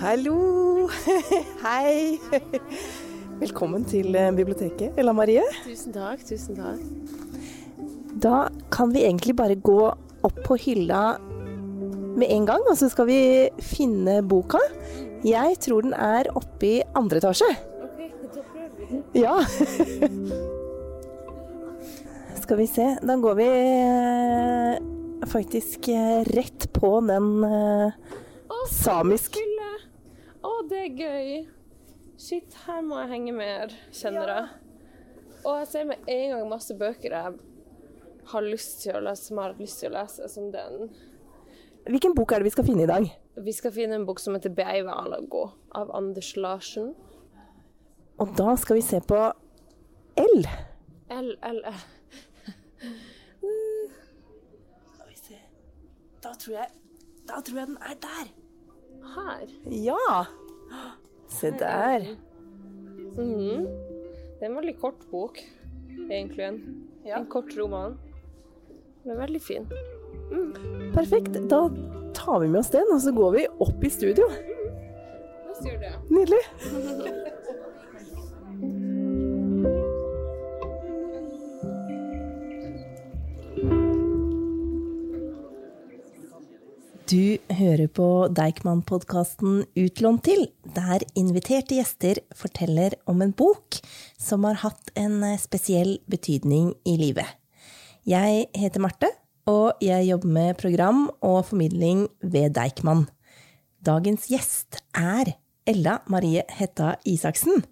Hallo! Hei! Velkommen til eh, biblioteket, Ella Marie. Tusen takk, tusen takk. Da kan vi egentlig bare gå opp på hylla med en gang, og så skal vi finne boka. Jeg tror den er oppe i andre etasje. Ok, da prøver vi. Ja. Skal vi se. Da går vi eh, faktisk eh, rett på den eh, Å, samisk fylle! Å, det er gøy. Shit, her må jeg henge mer, kjenner jeg. Og jeg ser med en gang masse bøker jeg har lyst til å lese, som jeg har hatt lyst til å lese, som den. Hvilken bok er det vi skal finne i dag? Vi skal finne en bok som heter 'Beivalago' av Anders Larsen. Og da skal vi se på L. L, L, L. Skal vi se. Da tror jeg Da tror jeg den er der. Her. Ja! Se der. Mhm. Det er en veldig kort bok, egentlig. En, en kort roman. Den er veldig fin. Perfekt. Da tar vi med oss den, og så går vi opp i studio. La oss gjøre det. Nydelig. Du hører på Deichman-podkasten Utlånt til, der inviterte gjester forteller om en bok som har hatt en spesiell betydning i livet. Jeg heter Marte, og jeg jobber med program og formidling ved Deichman. Dagens gjest er Ella Marie Hetta Isaksen.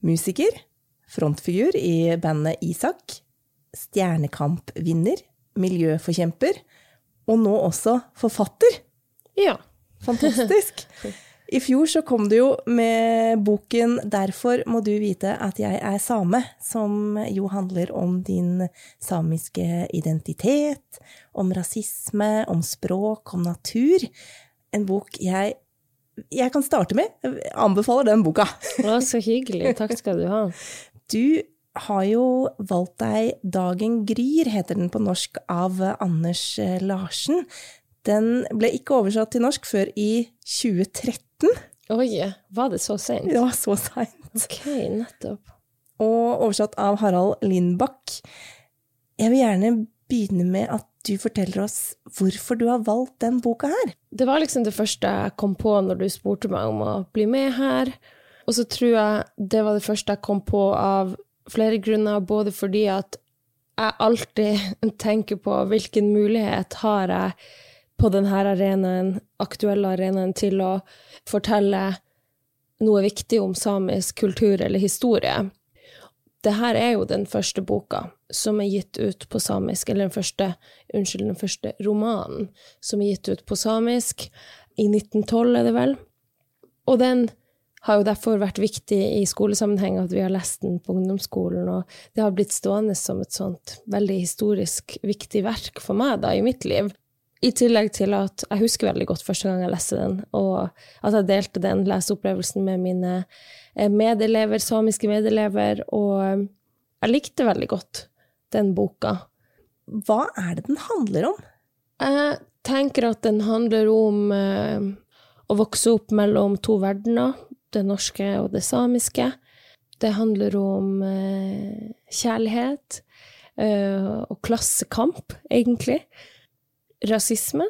Musiker, frontfigur i bandet Isak, Stjernekamp-vinner, miljøforkjemper, og nå også forfatter. Ja. Fantastisk! I fjor så kom du jo med boken 'Derfor må du vite at jeg er same', som jo handler om din samiske identitet, om rasisme, om språk, om natur. En bok jeg jeg kan starte med. Jeg anbefaler den boka. Å, så hyggelig. Takk skal du ha. Du har jo valgt deg 'Dagen gryr', heter den på norsk, av Anders Larsen. Den ble ikke oversatt til norsk før i 2013. Oi, var det så? Det var så seint. Ok, nettopp. Og oversatt av Harald Lindbakk. Jeg vil gjerne begynne med at du forteller oss hvorfor du har valgt den boka her. Det var liksom det første jeg kom på når du spurte meg om å bli med her. Og så tror jeg det var det første jeg kom på av flere grunner, både fordi at jeg alltid tenker på hvilken mulighet har jeg på denne arenaen, aktuelle arenaen, til å fortelle noe viktig om samisk kultur eller historie. Dette er jo den første boka som er gitt ut på samisk, eller den første, unnskyld, den første romanen som er gitt ut på samisk, i 1912 er det vel. Og den har jo derfor vært viktig i skolesammenheng at vi har lest den på ungdomsskolen, og det har blitt stående som et sånt veldig historisk viktig verk for meg da, i mitt liv. I tillegg til at jeg husker veldig godt første gang jeg leste den, og at jeg delte den leseopplevelsen med mine eh, medelever, samiske medelever, og jeg likte veldig godt den boka. Hva er det den handler om? Jeg tenker at den handler om eh, å vokse opp mellom to verdener, det norske og det samiske. Det handler om eh, kjærlighet eh, og klassekamp, egentlig. Rasisme.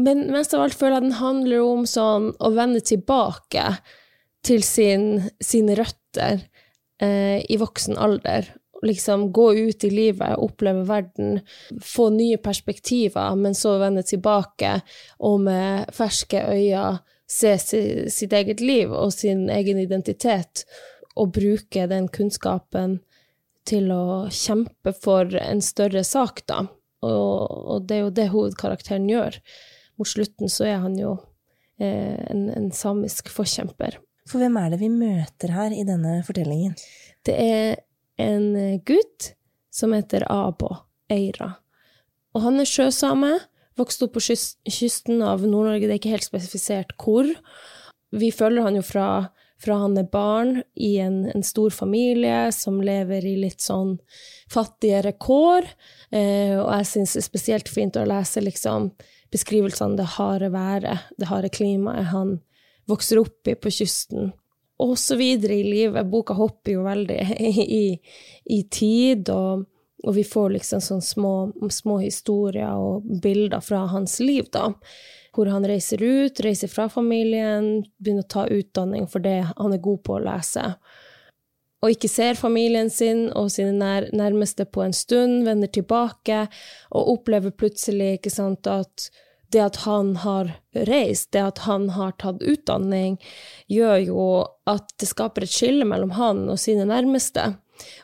Men mest av alt føler jeg den handler om sånn å vende tilbake til sin, sine røtter eh, i voksen alder. Liksom gå ut i livet, oppleve verden, få nye perspektiver, men så vende tilbake og med ferske øyne se si, sitt eget liv og sin egen identitet, og bruke den kunnskapen til å kjempe for en større sak, da. Og, og det er jo det hovedkarakteren gjør. Mot slutten så er han jo eh, en, en samisk forkjemper. For hvem er det vi møter her i denne fortellingen? Det er en gutt som heter Abo Eira. Og han er sjøsame, vokste opp på kysten av Nord-Norge, det er ikke helt spesifisert hvor. Vi følger han jo fra, fra han er barn i en, en, stor familie som lever i litt sånn fattigere kår, eh, og jeg syns det er spesielt fint å lese liksom beskrivelsene det harde været, det harde klimaet han vokser opp i på kysten. Og så videre i livet. Boka hopper jo veldig i, i tid, og, og, vi får liksom sånne små, små historier og bilder fra hans liv, da hvor han reiser ut, reiser fra familien, begynner å ta utdanning for det han er god på å lese og ikke ser familien sin og sine nær, nærmeste på en stund, vender tilbake og opplever plutselig ikke sant, at det at han har reist, det at han har tatt utdanning, gjør jo at det skaper et skille mellom han og sine nærmeste.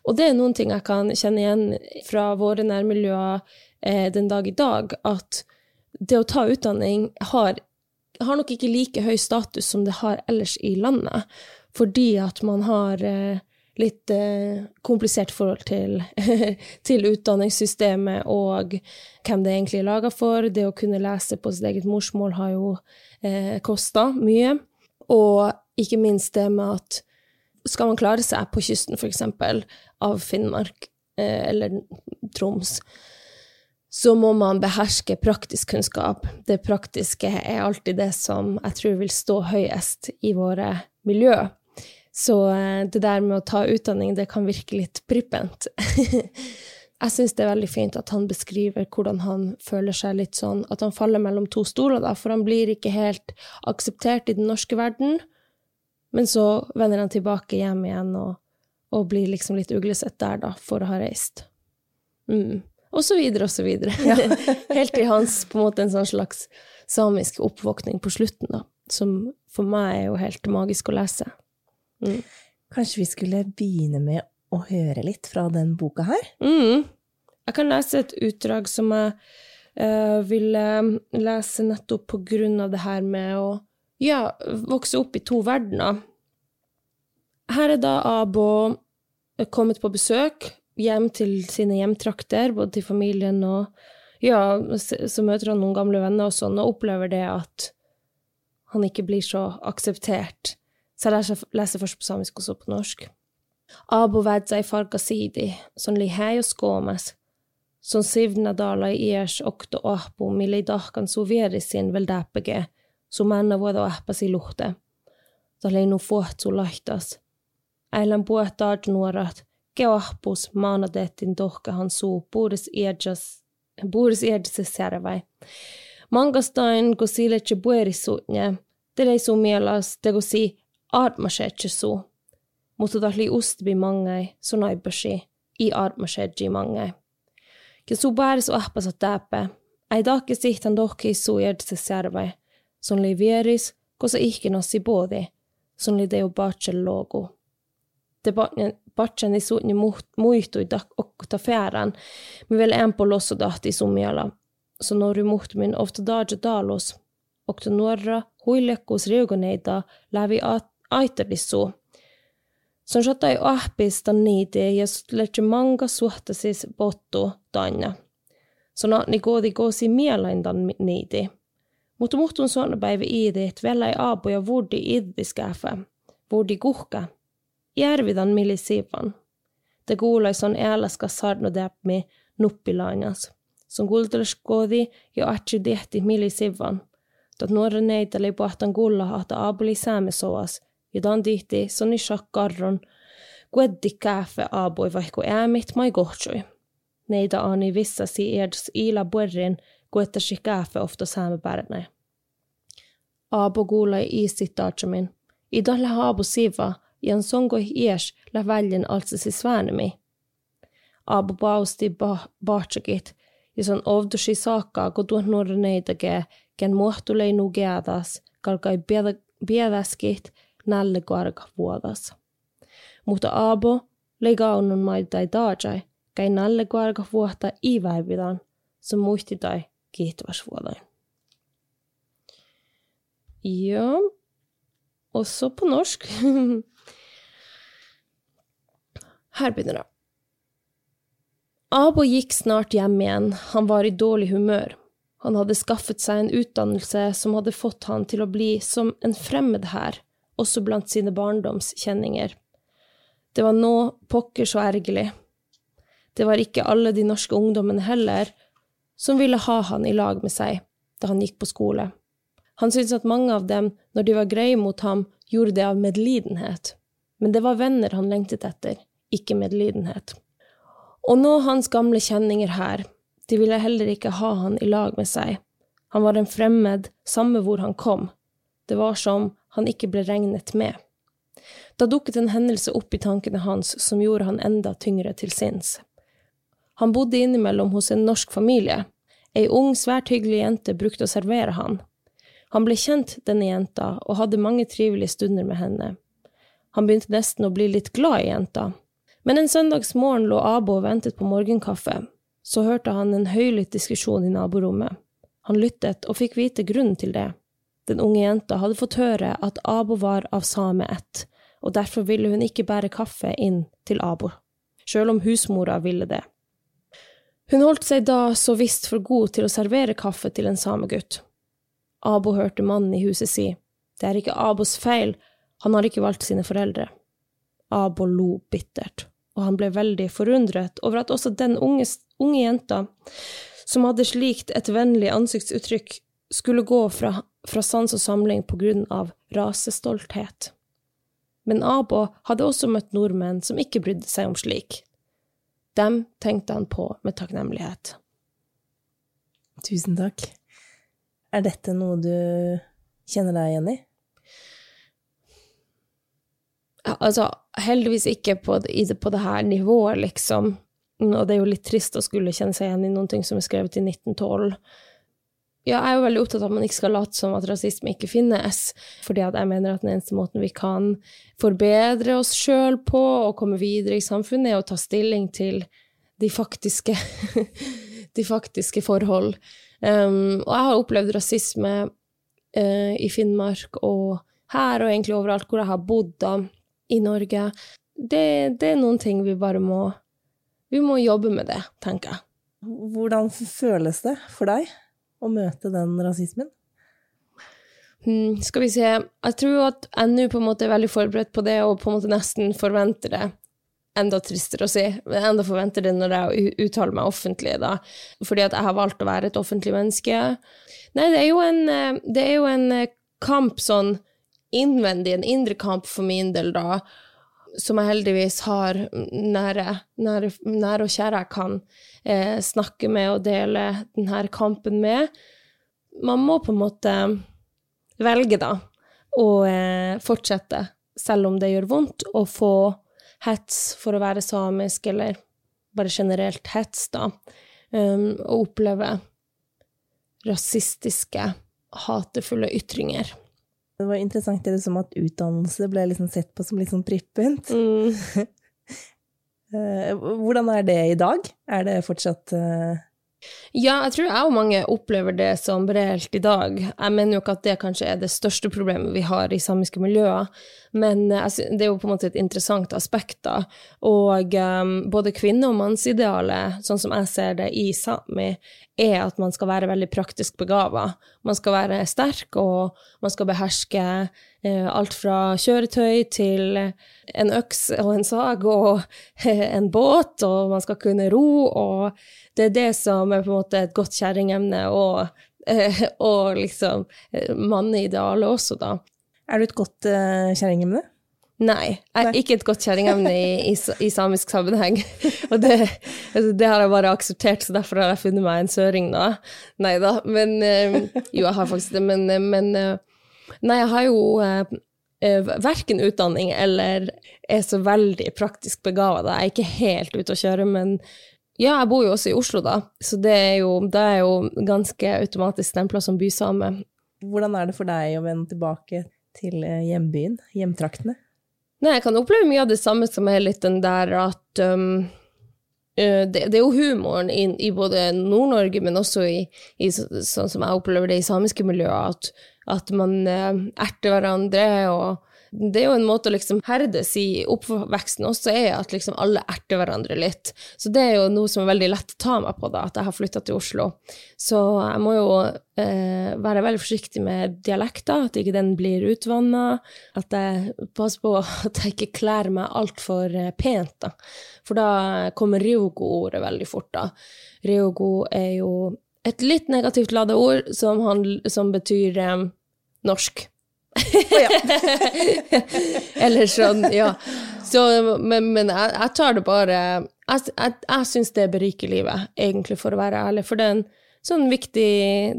Og det er noen ting jeg kan kjenne igjen fra våre nærmiljøer eh, den dag i dag, at det å ta utdanning har, har, nok ikke like høy status som det har ellers i landet, fordi at man har eh, litt eh, komplisert forhold til, til, utdanningssystemet og hvem det egentlig er laga for. Det å kunne lese på sitt eget morsmål har jo eh, kosta mye. Og ikke minst det med at skal man klare seg på kysten, f.eks., av Finnmark eh, eller Troms, så må man beherske praktisk kunnskap. Det praktiske er alltid det som jeg tror vil stå høyest i våre miljø. Så eh, det der med å ta utdanning, det kan virke litt prippent. jeg syns det er veldig fint at han beskriver hvordan han føler seg litt sånn At han faller mellom to stoler, da, for han blir ikke helt akseptert i den norske verden. Men så vender han tilbake hjem igjen og, og blir liksom litt uglesett der, da, for å ha reist. Mm. Og så videre og så videre. Ja. helt til hans på en måte en sånn slags samisk oppvåkning på slutten, da. Som for meg er jo helt magisk å lese. Mm. Kanskje vi skulle begynne med å høre litt fra den boka her? Mm. Jeg kan lese et utdrag som jeg uh, ville lese nettopp på grunn av det her med å ja, vokse opp i to verdener. Her er da Abo kommet på besøk hjem til sine hjemtrakter, både til familien og ja, så møter han noen gamle venner og sånn, og opplever det at han ikke blir så akseptert så jeg leser, først på samisk og så på norsk. Abo vedza i fargasidi, son li hei og skåmes, son sivna dala i ers okto ahpo, mili dahkan sovjeri sin däpege, Su manna vuodo ahpasi luhte. Toleinu fuohtsu lahtas. Äilän puhtaat nuorat. Keohpus maanatettin tohkahan suu puhdas iädjas, puhdas iädjas järväi. Mankastain, kun sille tse puerisutne, te lei su mielas, te kun si aatmasetsi suu. Mutta ta lii ustbi mangai, sun aipasi, i aatmasetsi mangai. Ja su pääris ahpasa täppää. Ei tahki sihtan tohkii suu iädjas järväi. Se li vieris, kun se ihkin ossi puoli. Se teo patsen loogu. Te patsen i suunni muihtui okkuta fääran, me vielä ämpö lossu tahti sumiala. Se norri muhtumin ofta daadja taalus. Okta nuorra huillekkuus riukoneita lävi aittelissu. Se on ahpista niitä ja sutletsi manga suhtesis pottu tanja. Se on niin kuitenkin mielentan niitä. Mutta muhtun sonnapäivä iide, että vellä ei aapuja vuodi idiskäfä, vuodi kuhka. Järvitän millisiipan. Te kuulais on äläskas sarno täpmi nuppilainas. Sun kulttuuriskodi ja atsi tehti millisiipan. Tot nuoren neitä neiteli pohtan aapu aapuli säämesoas. Ja tämän tihti sonni shakkarron. Kueddi käfä aapui vaikka äämit mai kohtsui. Neitä aani vissasi edes iila puerin – kuettasikaafe ofta saamme pääränä. Aapo kuulee iisti taatsamin. Idan lähe aapu siva, ja sonko ies lä väljen altsasi sväänemi. Aapu pausti bahtsakit, ja son ovdusi saakkaa, kun tuon nuoren neitäkee, ken muohtulei nugeatas, kalkai piedäskit nälle karka vuodas. Mutta Aapo leikaunnon maitai taatsai, kai nälle karka vuotta iiväividan, se muisti tai kiihtyväs vuodain. Ja, og så på norsk. Her begynner det. Abo gikk snart hjem igjen, han var i dårlig humør. Han hadde skaffet seg en utdannelse som hadde fått han til å bli som en fremmed her, også blant sine barndomskjenninger. Det var nå pokker så ergerlig. Det var ikke alle de norske ungdommene heller som ville ha han i lag med seg da han gikk på skole. Han syntes at mange av dem, når de var greie mot ham, gjorde det av medlidenhet. Men det var venner han lengtet etter, ikke medlidenhet. Og nå hans gamle kjenninger her, de ville heller ikke ha han i lag med seg. Han var en fremmed, samme hvor han kom. Det var som han ikke ble regnet med. Da dukket en hendelse opp i tankene hans som gjorde han enda tyngre til sinns. Han bodde innimellom hos en norsk familie. Ei ung, svært hyggelig jente brukte å servere han. Han ble kjent, denne jenta, og hadde mange trivelige stunder med henne. Han begynte nesten å bli litt glad i jenta. Men en søndagsmorgen lå Abo og ventet på morgenkaffe. Så hørte han en høylytt diskusjon i naborommet. Han lyttet og fikk vite grunnen til det. Den unge jenta hadde fått høre at Abo var av same ett, og derfor ville hun ikke bære kaffe inn til Abo, sjøl om husmora ville det. Hun holdt seg da så visst for god til å servere kaffe til en samegutt. Abo hørte mannen i huset si, det er ikke Abos feil, han har ikke valgt sine foreldre. Abo lo bittert, og han ble veldig forundret over at også den unge, unge jenta, som hadde slikt et vennlig ansiktsuttrykk, skulle gå fra, fra sans og samling på grunn av rasestolthet. Men Abo hadde også møtt nordmenn som ikke brydde seg om slik. Dem tenkte han på med takknemlighet. Tusen takk. Er dette noe du kjenner deg igjen i? Altså, heldigvis ikke på det, på det her nivået, liksom. Og det er jo litt trist å skulle kjenne seg igjen i noen ting som er skrevet i 1912. Ja, jeg er jo veldig opptatt av at man ikke skal late som at rasisme ikke finnes, fordi at jeg mener at den eneste måten vi kan forbedre oss sjøl på og komme videre i samfunnet, er å ta stilling til de faktiske, de faktiske forhold. Um, og jeg har opplevd rasisme uh, i Finnmark og her og egentlig overalt hvor jeg har bodd da, i Norge. Det, det, er noen ting vi bare må Vi må jobbe med det, tenker jeg. Hvordan føles det for deg å møte den rasismen? Hmm, skal vi se Jeg tror at jeg nå på en måte er veldig forberedt på det, og på en måte nesten forventer det enda tristere å si. Enda forventer det når jeg uttaler meg offentlig, da. Fordi at jeg har valgt å være et offentlig menneske. Nei, det er jo en, eh, det er jo en eh, kamp sånn innvendig, en indre kamp for min del, da, som jeg heldigvis har nære, nære, nære og kjære jeg kan eh, snakke med og dele denne kampen med. Man må på en måte velge, da, å eh, fortsette, selv om det gjør vondt, å få hets for å være samisk, eller bare generelt hets, da, um, å oppleve rasistiske, hatefulle ytringer. Det var interessant det som at utdannelse ble liksom sett på som litt sånn prippent. Mm. Eh, hvordan er det i dag? Er det fortsatt uh, ja, jeg tror jeg og mange opplever det som reelt i dag. Jeg mener jo ikke at det kanskje er det største problemet vi har i samiske miljøer, men eh, det er jo på en måte et interessant aspekt, da. Og um, både kvinne- og mannsidealet, sånn som jeg ser det i Sámi, er at man skal være veldig praktisk begava. Man skal være sterk, og man skal beherske uh, alt fra kjøretøy til en øks og en sag og en båt, og man skal kunne ro, og det er det som er på en måte et godt kjerringemne, og, uh, og liksom uh, manneidealet også, da. Er du et godt uh, kjerringemne? Nei, jeg er ikke et godt kjerringevne i, i, i, samisk sammenheng. Og det, altså, det, har jeg bare akseptert, så derfor har jeg funnet meg en søring nå. Nei da, men uh, Jo, jeg har faktisk det, men, men uh, Nei, jeg har jo uh, verken utdanning eller er så veldig praktisk begava. Jeg er ikke helt ute å kjøre, men ja, jeg bor jo også i Oslo, da, så det er jo, det er jo ganske automatisk stempla som bysame. Hvordan er det for deg å vende tilbake til eh, hjembyen, hjemtraktene? Nei, jeg kan oppleve mye av det samme som er litt den der at um, det, det, er jo humoren i, i både Nord-Norge, men også i, i, sånn som jeg opplever det i samiske miljøer, at, at man erter hverandre og det er jo en måte å liksom herdes i oppveksten også, er at liksom alle erter hverandre litt. Så det er jo noe som er veldig lett å ta meg på, da, at jeg har flytta til Oslo. Så jeg må jo eh, være veldig forsiktig med dialekter, at ikke den blir utvanna. At jeg passer på at jeg ikke kler meg altfor eh, pent, da. For da kommer ryogo-ordet veldig fort, da. Ryogo er jo et litt negativt lada ord som, handl, som betyr eh, norsk. Ja. Eller sånn, ja. Så, men men jeg, jeg tar det bare Jeg, jeg, jeg syns det beriker livet, egentlig, for å være ærlig. For det er en sånn viktig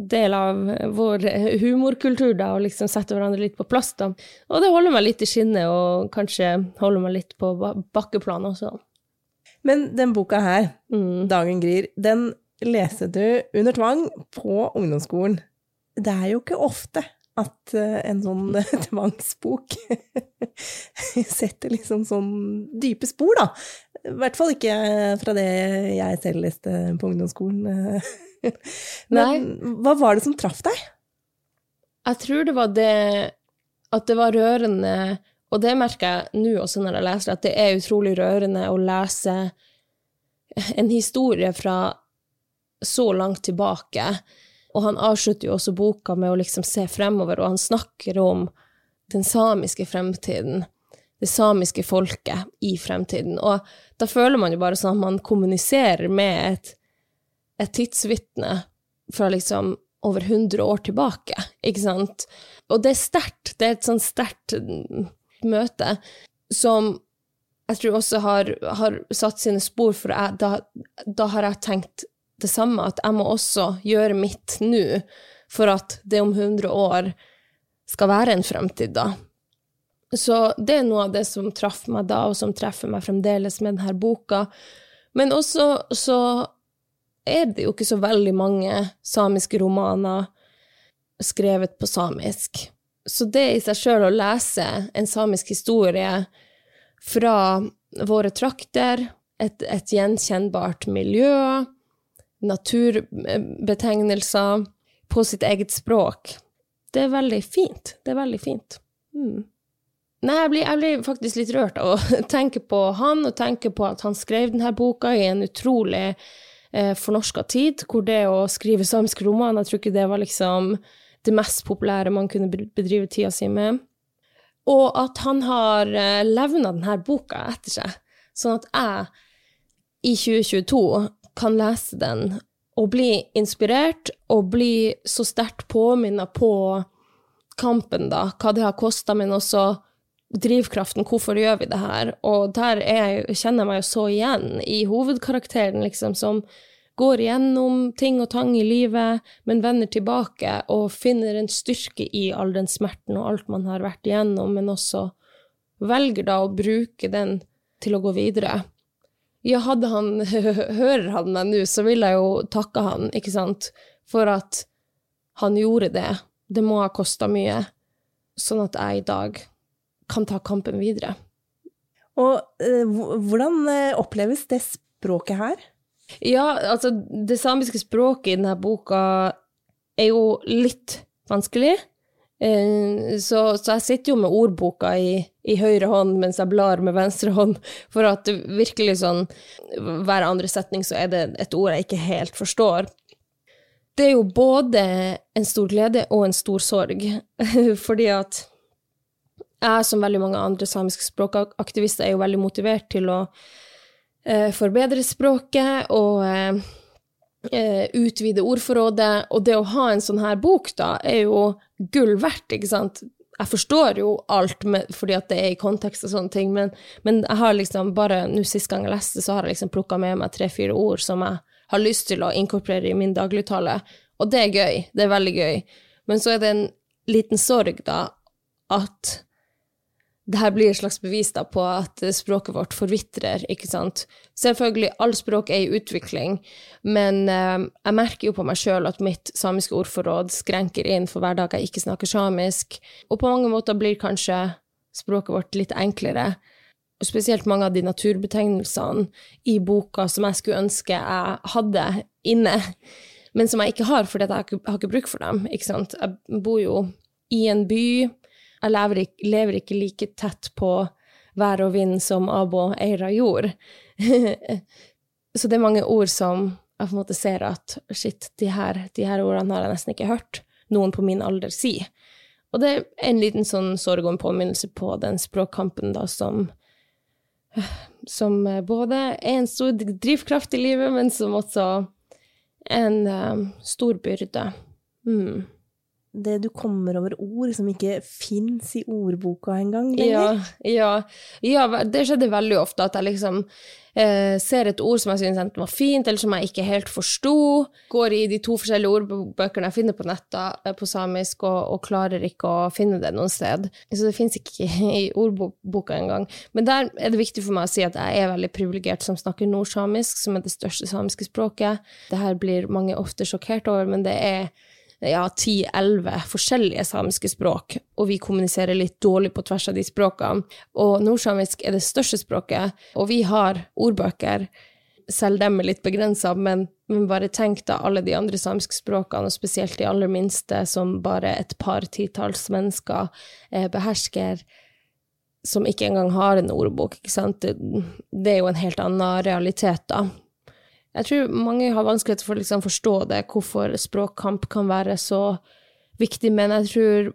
del av vår humorkultur, da, å liksom sette hverandre litt på plass, da. Og det holder meg litt i skinnet, og kanskje holder meg litt på bakkeplan også. Men den boka her, Mm. 'Dagen grir', den leste du under tvang på ungdomsskolen. Det er jo ikke ofte at eh, en sånn tvangsbok setter liksom sånn dype spor, da. I hvert fall ikke fra det jeg selv leste på ungdomsskolen. Men hva var det som traff deg? Jeg tror det var det at det var rørende, og det merker jeg nå også når jeg leser, at det er utrolig rørende å lese en historie fra så langt tilbake. Og han avslutter jo også boka med å liksom se fremover, og han snakker om den samiske fremtiden. Det samiske folket i fremtiden. Og da føler man jo bare sånn at man kommuniserer med et, et tidsvitne fra liksom over 100 år tilbake, ikke sant? Og det er sterkt. Det er et sånn sterkt møte som jeg tror også har, har satt sine spor, for jeg, da, da har jeg tenkt det samme, at jeg må også gjøre mitt nå for at det om 100 år skal være en fremtid, da. Så det er noe av det som traff meg da, og som treffer meg fremdeles med denne boka. Men også så er det jo ikke så veldig mange samiske romaner skrevet på samisk. Så det i seg sjøl å lese en samisk historie fra våre trakter, et, et gjenkjennbart miljø, naturbetegnelser på sitt eget språk, det er veldig fint. Det er veldig fint. Mm. Nei, jeg blir, jeg blir faktisk litt rørt av å tenke på han, og tenke på at han skrev denne boka i en utrolig eh, fornorska tid, hvor det å skrive samiske romaner, jeg tror ikke det var liksom det mest populære man kunne bedrive tida si med. Og at han har eh, levna denne boka etter seg, sånn at jeg i 2022 kan lese den og bli inspirert og bli så sterkt påminnet på kampen, da, hva det har kosta, men også drivkraften, hvorfor gjør vi det her? Og der er, kjenner jeg meg jo så igjen i hovedkarakteren, liksom, som går gjennom ting og tang i livet, men vender tilbake og finner en styrke i all den smerten og alt man har vært igjennom, men også velger da å bruke den til å gå videre. Ja, hadde han Hører han meg nå, så vil jeg jo takke han, ikke sant, for at han gjorde det. Det må ha kosta mye, sånn at jeg i dag kan ta kampen videre. Og eh, hvordan eh, oppleves det språket her? Ja, altså, det samiske språket i denne boka er jo litt vanskelig. Eh, Så, så jeg sitter jo med ordboka i, i høyre hånd mens jeg blar med venstre hånd, for at virkelig sånn Hver andre setning så er det et ord jeg ikke helt forstår. Det er jo både en stor glede og en stor sorg, fordi at jeg, som veldig mange andre samiske språkaktivister, er jo veldig motivert til å eh, forbedre språket og eh, eh, utvide ordforrådet. Og det å ha en sånn her bok, da, er jo gull verdt, ikke sant? Jeg forstår jo alt med, fordi at det er i kontekst og sånne ting, men, men jeg har liksom bare Nå sist gang jeg leste, så har jeg liksom plukka med meg tre-fire ord som jeg har lyst til å inkorporere i min dagligtale. Og det er gøy. Det er veldig gøy. Men så er det en liten sorg, da, at det blir et slags bevis da på at språket vårt forvitrer, ikke sant. Selvfølgelig, all språk er i utvikling, men eh, jeg merker jo på meg sjøl at mitt samiske ordforråd skrenker inn for hver dag jeg ikke snakker samisk, og på mange måter blir kanskje språket vårt litt enklere. Og spesielt mange av de naturbetegnelsene i boka som jeg skulle ønske jeg hadde inne, men som jeg ikke har, fordi jeg har ikke, har ikke bruk for dem, ikke sant. Jeg bor jo i en by, jeg lever ikke, lever ikke like tett på vær og vind som Abo Eira gjorde. så det er mange ord som jeg på en måte ser at shit, de her, de her ordene har jeg nesten ikke hørt noen på min alder si. Og det er en liten sånn sorg og en påminnelse på den språkkampen da som som både er en stor drivkraft i livet, men som også er en um, stor byrde. Mm. Det du kommer over ord som ikke fins i ordboka engang lenger. Ja, ja, ja, det skjedde veldig ofte at jeg liksom eh, ser et ord som jeg syns enten var fint, eller som jeg ikke helt forsto. Går i de to forskjellige ordbøkene jeg finner på nettet på samisk, og, og, klarer ikke å finne det noen sted. Så det fins ikke i ordboka engang. Men der er det viktig for meg å si at jeg er veldig privilegert som snakker nordsamisk, som er det største samiske språket. Det her blir mange ofte sjokkert over, men det er ja, ti-elleve forskjellige samiske språk, og vi kommuniserer litt dårlig på tvers av de språkene. Og nordsamisk er det største språket, og vi har ordbøker. Selv dem er litt begrensa, men, men, bare tenk da alle de andre samiske språkene, og spesielt de aller minste, som bare et par titalls mennesker eh, behersker, som ikke engang har en ordbok, ikke sant. Det, det er jo en helt annen realitet, da. Jeg tror mange har vanskeligheter for å liksom forstå det, hvorfor språkkamp kan være så viktig, men jeg tror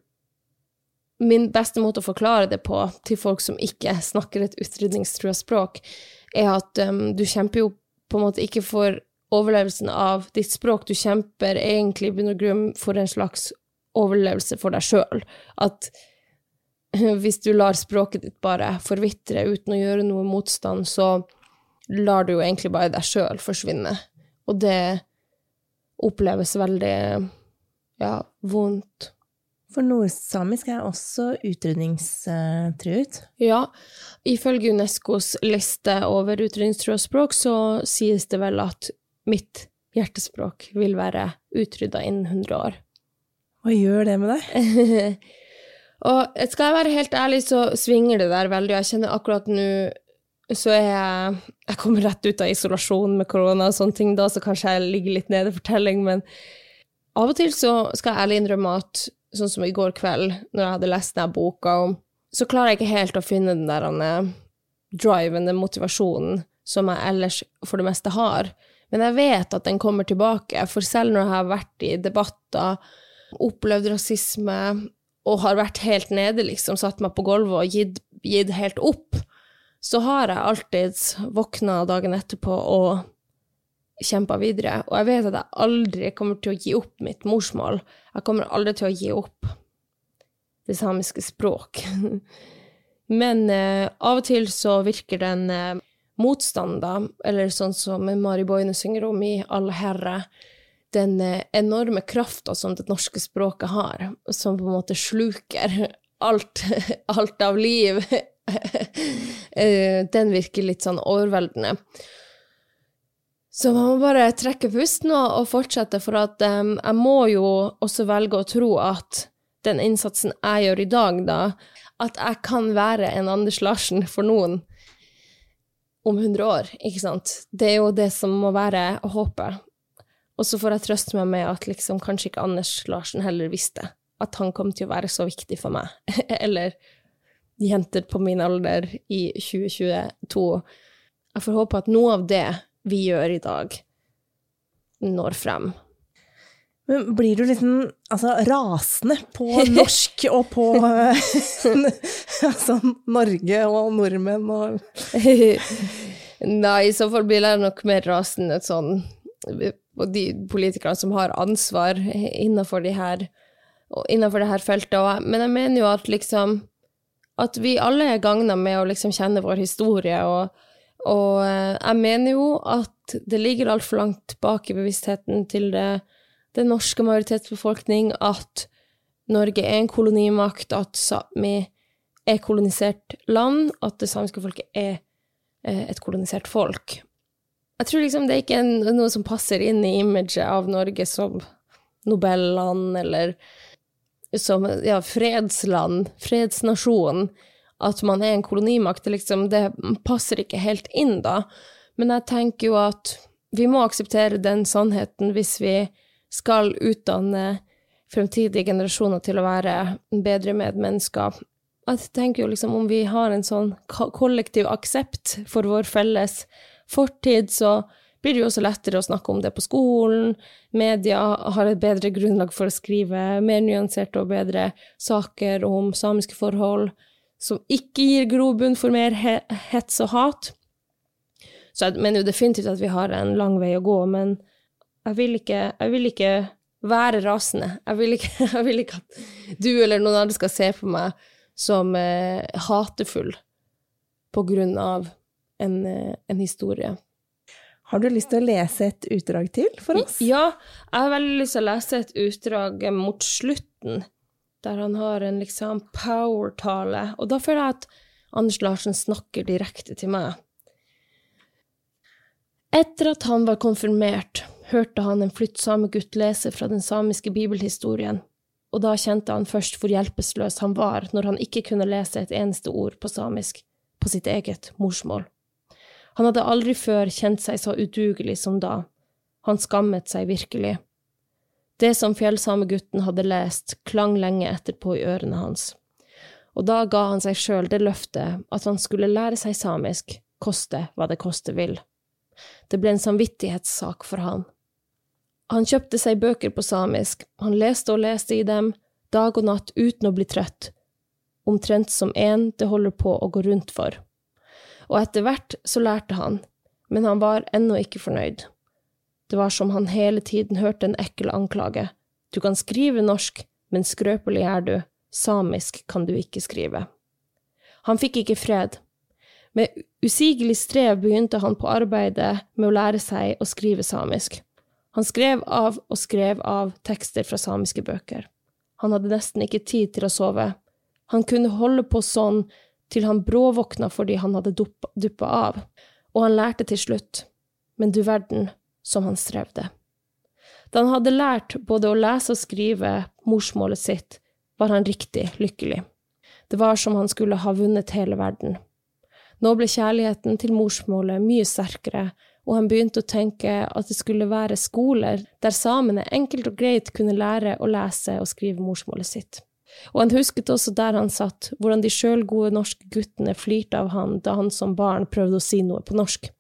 min beste måte å forklare det på til folk som ikke snakker et utrydningstrua språk, er at um, du kjemper jo på en måte ikke for overlevelsen av ditt språk, du kjemper egentlig i bunn og grunn for en slags overlevelse for deg sjøl. At hvis du lar språket ditt bare forvitre uten å gjøre noe motstand, så lar du jo egentlig bare deg sjøl forsvinne. Og det oppleves veldig ja, vondt. For nordsamisk er også utrydningstruet? Ja, ifølge Unescos liste over utrydningstrua språk, så sies det vel at mitt hjertespråk vil være utrydda innen 100 år. Hva gjør det med deg? og skal jeg være helt ærlig, så svinger det der veldig. Jeg kjenner akkurat nå så er jeg Jeg kommer rett ut av isolasjon med korona og sånne ting da, så kanskje jeg ligger litt nede i fortelling, men av og til så skal jeg ærlig innrømme at sånn som i går kveld, når jeg hadde lest denne boka, så klarer jeg ikke helt å finne den der uh, driven, den motivasjonen, som jeg ellers for det meste har. Men jeg vet at den kommer tilbake, for selv når jeg har vært i debatter, opplevd rasisme og har vært helt nede, liksom, satt meg på gulvet og gitt, gitt helt opp, så har jeg alltid våkna dagen etterpå og kjempa videre. Og jeg vet at jeg aldri kommer til å gi opp mitt morsmål. Jeg kommer aldri til å gi opp det samiske språk. Men eh, av og til så virker den eh, motstanden, eller sånn som Mari Boine synger om i Alle herre, den eh, enorme krafta som det norske språket har, som på en måte sluker alt, alt av liv den virker litt sånn overveldende. Så man må bare trekke pusten og fortsette, for at um, jeg må jo også velge å tro at den innsatsen jeg gjør i dag, da, at jeg kan være en Anders Larsen for noen om 100 år, ikke sant? Det er jo det som må være håpet. Og så får jeg trøste meg med at liksom kanskje ikke Anders Larsen heller visste at han kom til å være så viktig for meg, eller jenter på min alder i 2022. Jeg får håpe at noe av det vi gjør i dag, når frem. Men blir du liksom altså, rasende på norsk og på altså, Norge og nordmenn og Nei, i så fall blir jeg nok mer rasende sånn på de politikerne som har ansvar innenfor de her, innenfor det her feltet. Men jeg mener jo at liksom at vi alle er gagna med å liksom kjenne vår historie, og, og eh, jeg mener jo at det ligger altfor langt bak i bevisstheten til det, det norske majoritetsbefolkning at Norge er en kolonimakt, at Sápmi er kolonisert land, at det samiske folket er eh, et kolonisert folk. Jeg tror liksom det er ikke er noe som passer inn i imaget av Norge som Nobelland eller som ja, fredsland, fredsnasjon, at man er en kolonimakt, liksom, det passer ikke helt inn da. Men jeg tenker jo at vi må akseptere den sannheten hvis vi skal utdanne fremtidige generasjoner til å være bedre medmennesker. Jeg tenker jo liksom om vi har en sånn kollektiv aksept for vår felles fortid, så blir det jo også lettere å snakke om det på skolen. Media har et bedre grunnlag for å skrive mer nyanserte og bedre saker om samiske forhold som ikke gir grobunn for mer hets og hat. Så jeg mener jo definitivt at vi har en lang vei å gå, men jeg vil ikke, jeg vil ikke være rasende. Jeg vil ikke, jeg vil ikke at du eller noen andre skal se på meg som eh, hatefull på grunn av en, eh, en historie. Har du lyst til å lese et utdrag til for oss? Ja, jeg har veldig lyst til å lese et utdrag mot slutten, der han har en liksom power-tale, og da føler jeg at Anders Larsen snakker direkte til meg. Etter at han var konfirmert, hørte han en flyttsame gutt lese fra den samiske bibelhistorien, og da kjente han først hvor hjelpeløs han var når han ikke kunne lese et eneste ord på samisk, på sitt eget morsmål. Han hadde aldri før kjent seg så udugelig som da. Han skammet seg virkelig. Det som fjellsamegutten hadde lest, klang lenge etterpå i ørene hans. Og da ga han seg sjøl det løftet at han skulle lære seg samisk, koste hva det koste vil. Det ble en samvittighetssak for han. Han kjøpte seg bøker på samisk, han leste og leste i dem, dag og natt uten å bli trøtt, omtrent som en det holder på å gå rundt for og etter hvert så lærte han, men han var ennå ikke fornøyd. Det var som han hele tiden hørte en ekkel anklage. Du kan skrive norsk, men skrøpelig er du, samisk kan du ikke skrive. Han fikk ikke fred. Med usigelig strev begynte han på arbeidet med å lære seg å skrive samisk. Han skrev av og skrev av tekster fra samiske bøker. Han hadde nesten ikke tid til å sove. Han kunne holde på sånn til han bråvåkna fordi han hadde duppa av, og han lærte til slutt, men du verden som han strevde. Da han hadde lært både å lese og skrive morsmålet sitt, var han riktig lykkelig. Det var som han skulle ha vunnet hele verden. Nå ble kjærligheten til morsmålet mye sterkere, og han begynte å tenke at det skulle være skoler der samene enkelt og greit kunne lære å lese og skrive morsmålet sitt. Og han husket også der han satt, hvordan de sjølgode norske guttene flirte av han da han som barn prøvde å si noe på norsk.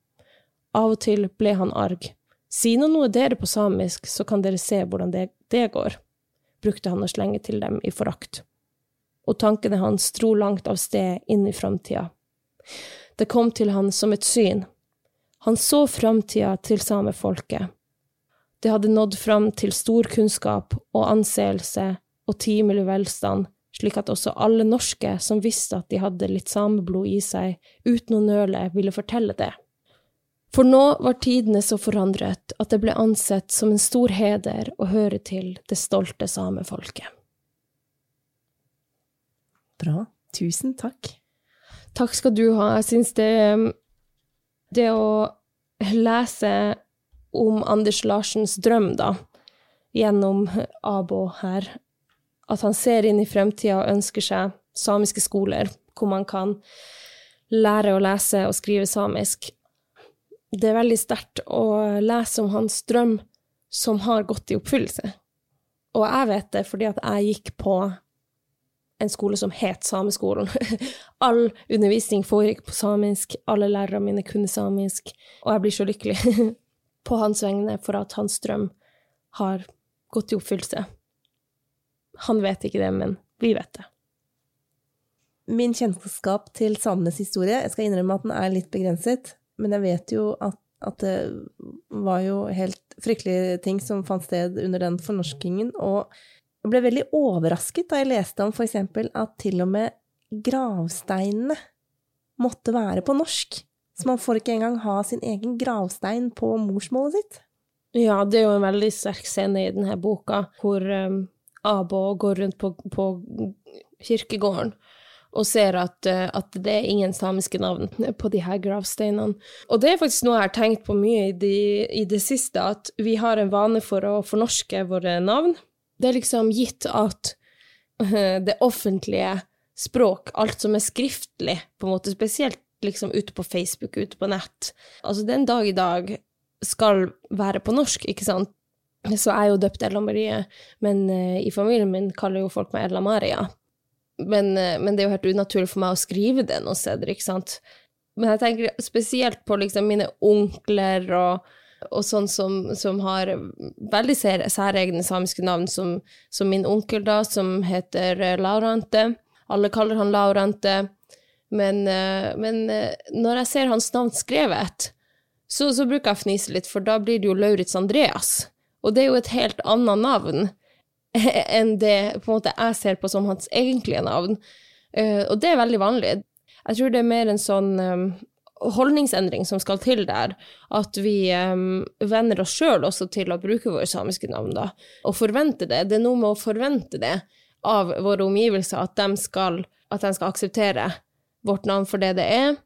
Av og til ble han arg. Si nå noe dere på samisk, så kan dere se hvordan det, det går, brukte han å slenge til dem i forakt. Og tankene hans dro langt av sted inn i framtida. Det kom til han som et syn. Han så framtida til samefolket. Det hadde nådd fram til stor kunnskap og anseelse og timelig velstand, slik at også alle norske som visste at de hadde litt sameblod i seg, uten å nøle, ville fortelle det. For nå var tidene så forandret at det ble ansett som en stor heder å høre til det stolte samefolket. Bra. Tusen takk. Takk skal du ha. Jeg syns det Det å lese om Anders Larsens drøm, da, gjennom Abo her, at han ser inn i fremtida og ønsker seg samiske skoler hvor man kan lære å lese og skrive samisk. Det er veldig sterkt å lese om hans drøm som har gått i oppfyllelse. Og jeg vet det fordi at jeg gikk på en skole som het Sameskolen. All undervisning foregikk på samisk, alle lærerne mine kunne samisk, og jeg blir så lykkelig på hans vegne for at hans drøm har gått i oppfyllelse. Han vet ikke det, men vi vet det. Min kjennskap til samenes historie, jeg skal innrømme at den er litt begrenset, men jeg vet jo at, at det var jo helt fryktelige ting som fant sted under den fornorskingen, og jeg ble veldig overrasket da jeg leste om eksempel at til og med gravsteinene måtte være på norsk. Så man får ikke engang ha sin egen gravstein på morsmålet sitt. Ja, det er jo en veldig sterk scene i denne boka, hvor um, Abo går rundt på, på kirkegården og ser at, eh, at, det er ingen samiske navn på de her gravsteinene. Og det er faktisk noe jeg har tenkt på mye i, de, i det siste, at vi har en vane for å fornorske våre navn. Det er liksom gitt at det offentlige språk, alt som er skriftlig, på en måte spesielt liksom ute på Facebook, ute på nett, altså den dag i dag skal være på norsk, ikke sant? Så jeg er jo døpt Ella Marie, men uh, i familien min kaller jo folk meg Ella Maria. Men, uh, men, det er jo helt unaturlig for meg å skrive det noe sted, ikke sant. Men jeg tenker spesielt på liksom mine onkler og, og sånn som, som, har veldig særegne samiske navn, som, som, min onkel, da, som heter eh, Laurante. Alle kaller han Laurante. Men, uh, men når jeg ser hans navn skrevet, så, så bruker jeg å fnise litt, for da blir det jo Lauritz Andreas. Og det er jo et helt annet navn enn det på en måte jeg ser på som hans egentlige navn. Uh, og det er veldig vanlig. Jeg tror det er mer en sånn um, holdningsendring som skal til der, at vi um, venner oss sjøl også til å bruke våre samiske navn, da, og forvente det. Det er noe med å forvente det av våre omgivelser, at de skal, at de skal akseptere vårt navn for det det er.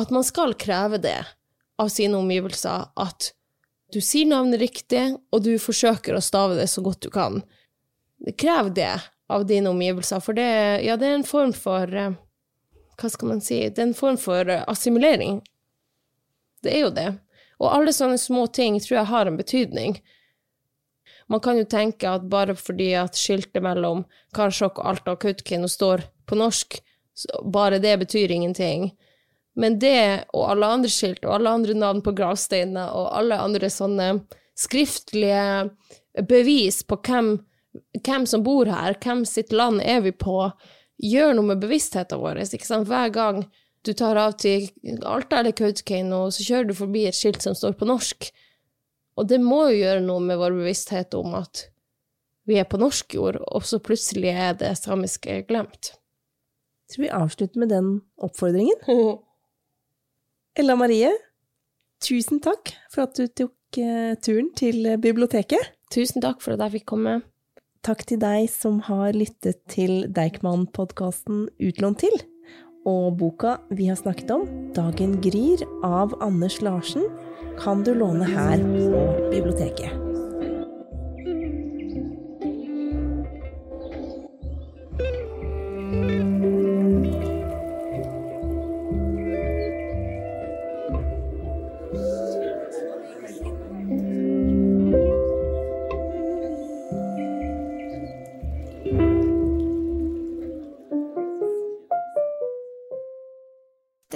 At man skal kreve det av sine omgivelser, at du sier navnet riktig, og du forsøker å stave det så godt du kan. Krev det av dine omgivelser, for det, ja, det er en form for uh, hva skal man si, det er en form for eh, assimilering. Det er jo det. Og alle sånne små ting tror jeg har en betydning. Man kan jo tenke at bare fordi at skiltet mellom Karasjok Alta og Kautokeino står på norsk, bare det betyr ingenting. Men det og alle andre skilt og alle andre navn på gravsteiner og alle andre sånne skriftlige bevis på hvem, hvem som bor her, hvem sitt land er vi på, gjør noe med bevisstheten vår. Ikke sant? Hver gang du tar av til Alta eller Kautokeino, så kjører du forbi et skilt som står på norsk. Og det må jo gjøre noe med vår bevissthet om at vi er på norsk jord, og så plutselig er det samiske glemt. Jeg tror vi avslutter med den oppfordringen. Ella Marie, tusen takk for at du tok eh, turen til biblioteket. Tusen takk for at jeg fikk komme. Takk til deg som har lyttet til Deichman-podkasten Utlånt til. Og boka vi har snakket om, 'Dagen gryr' av Anders Larsen, kan du låne her på biblioteket.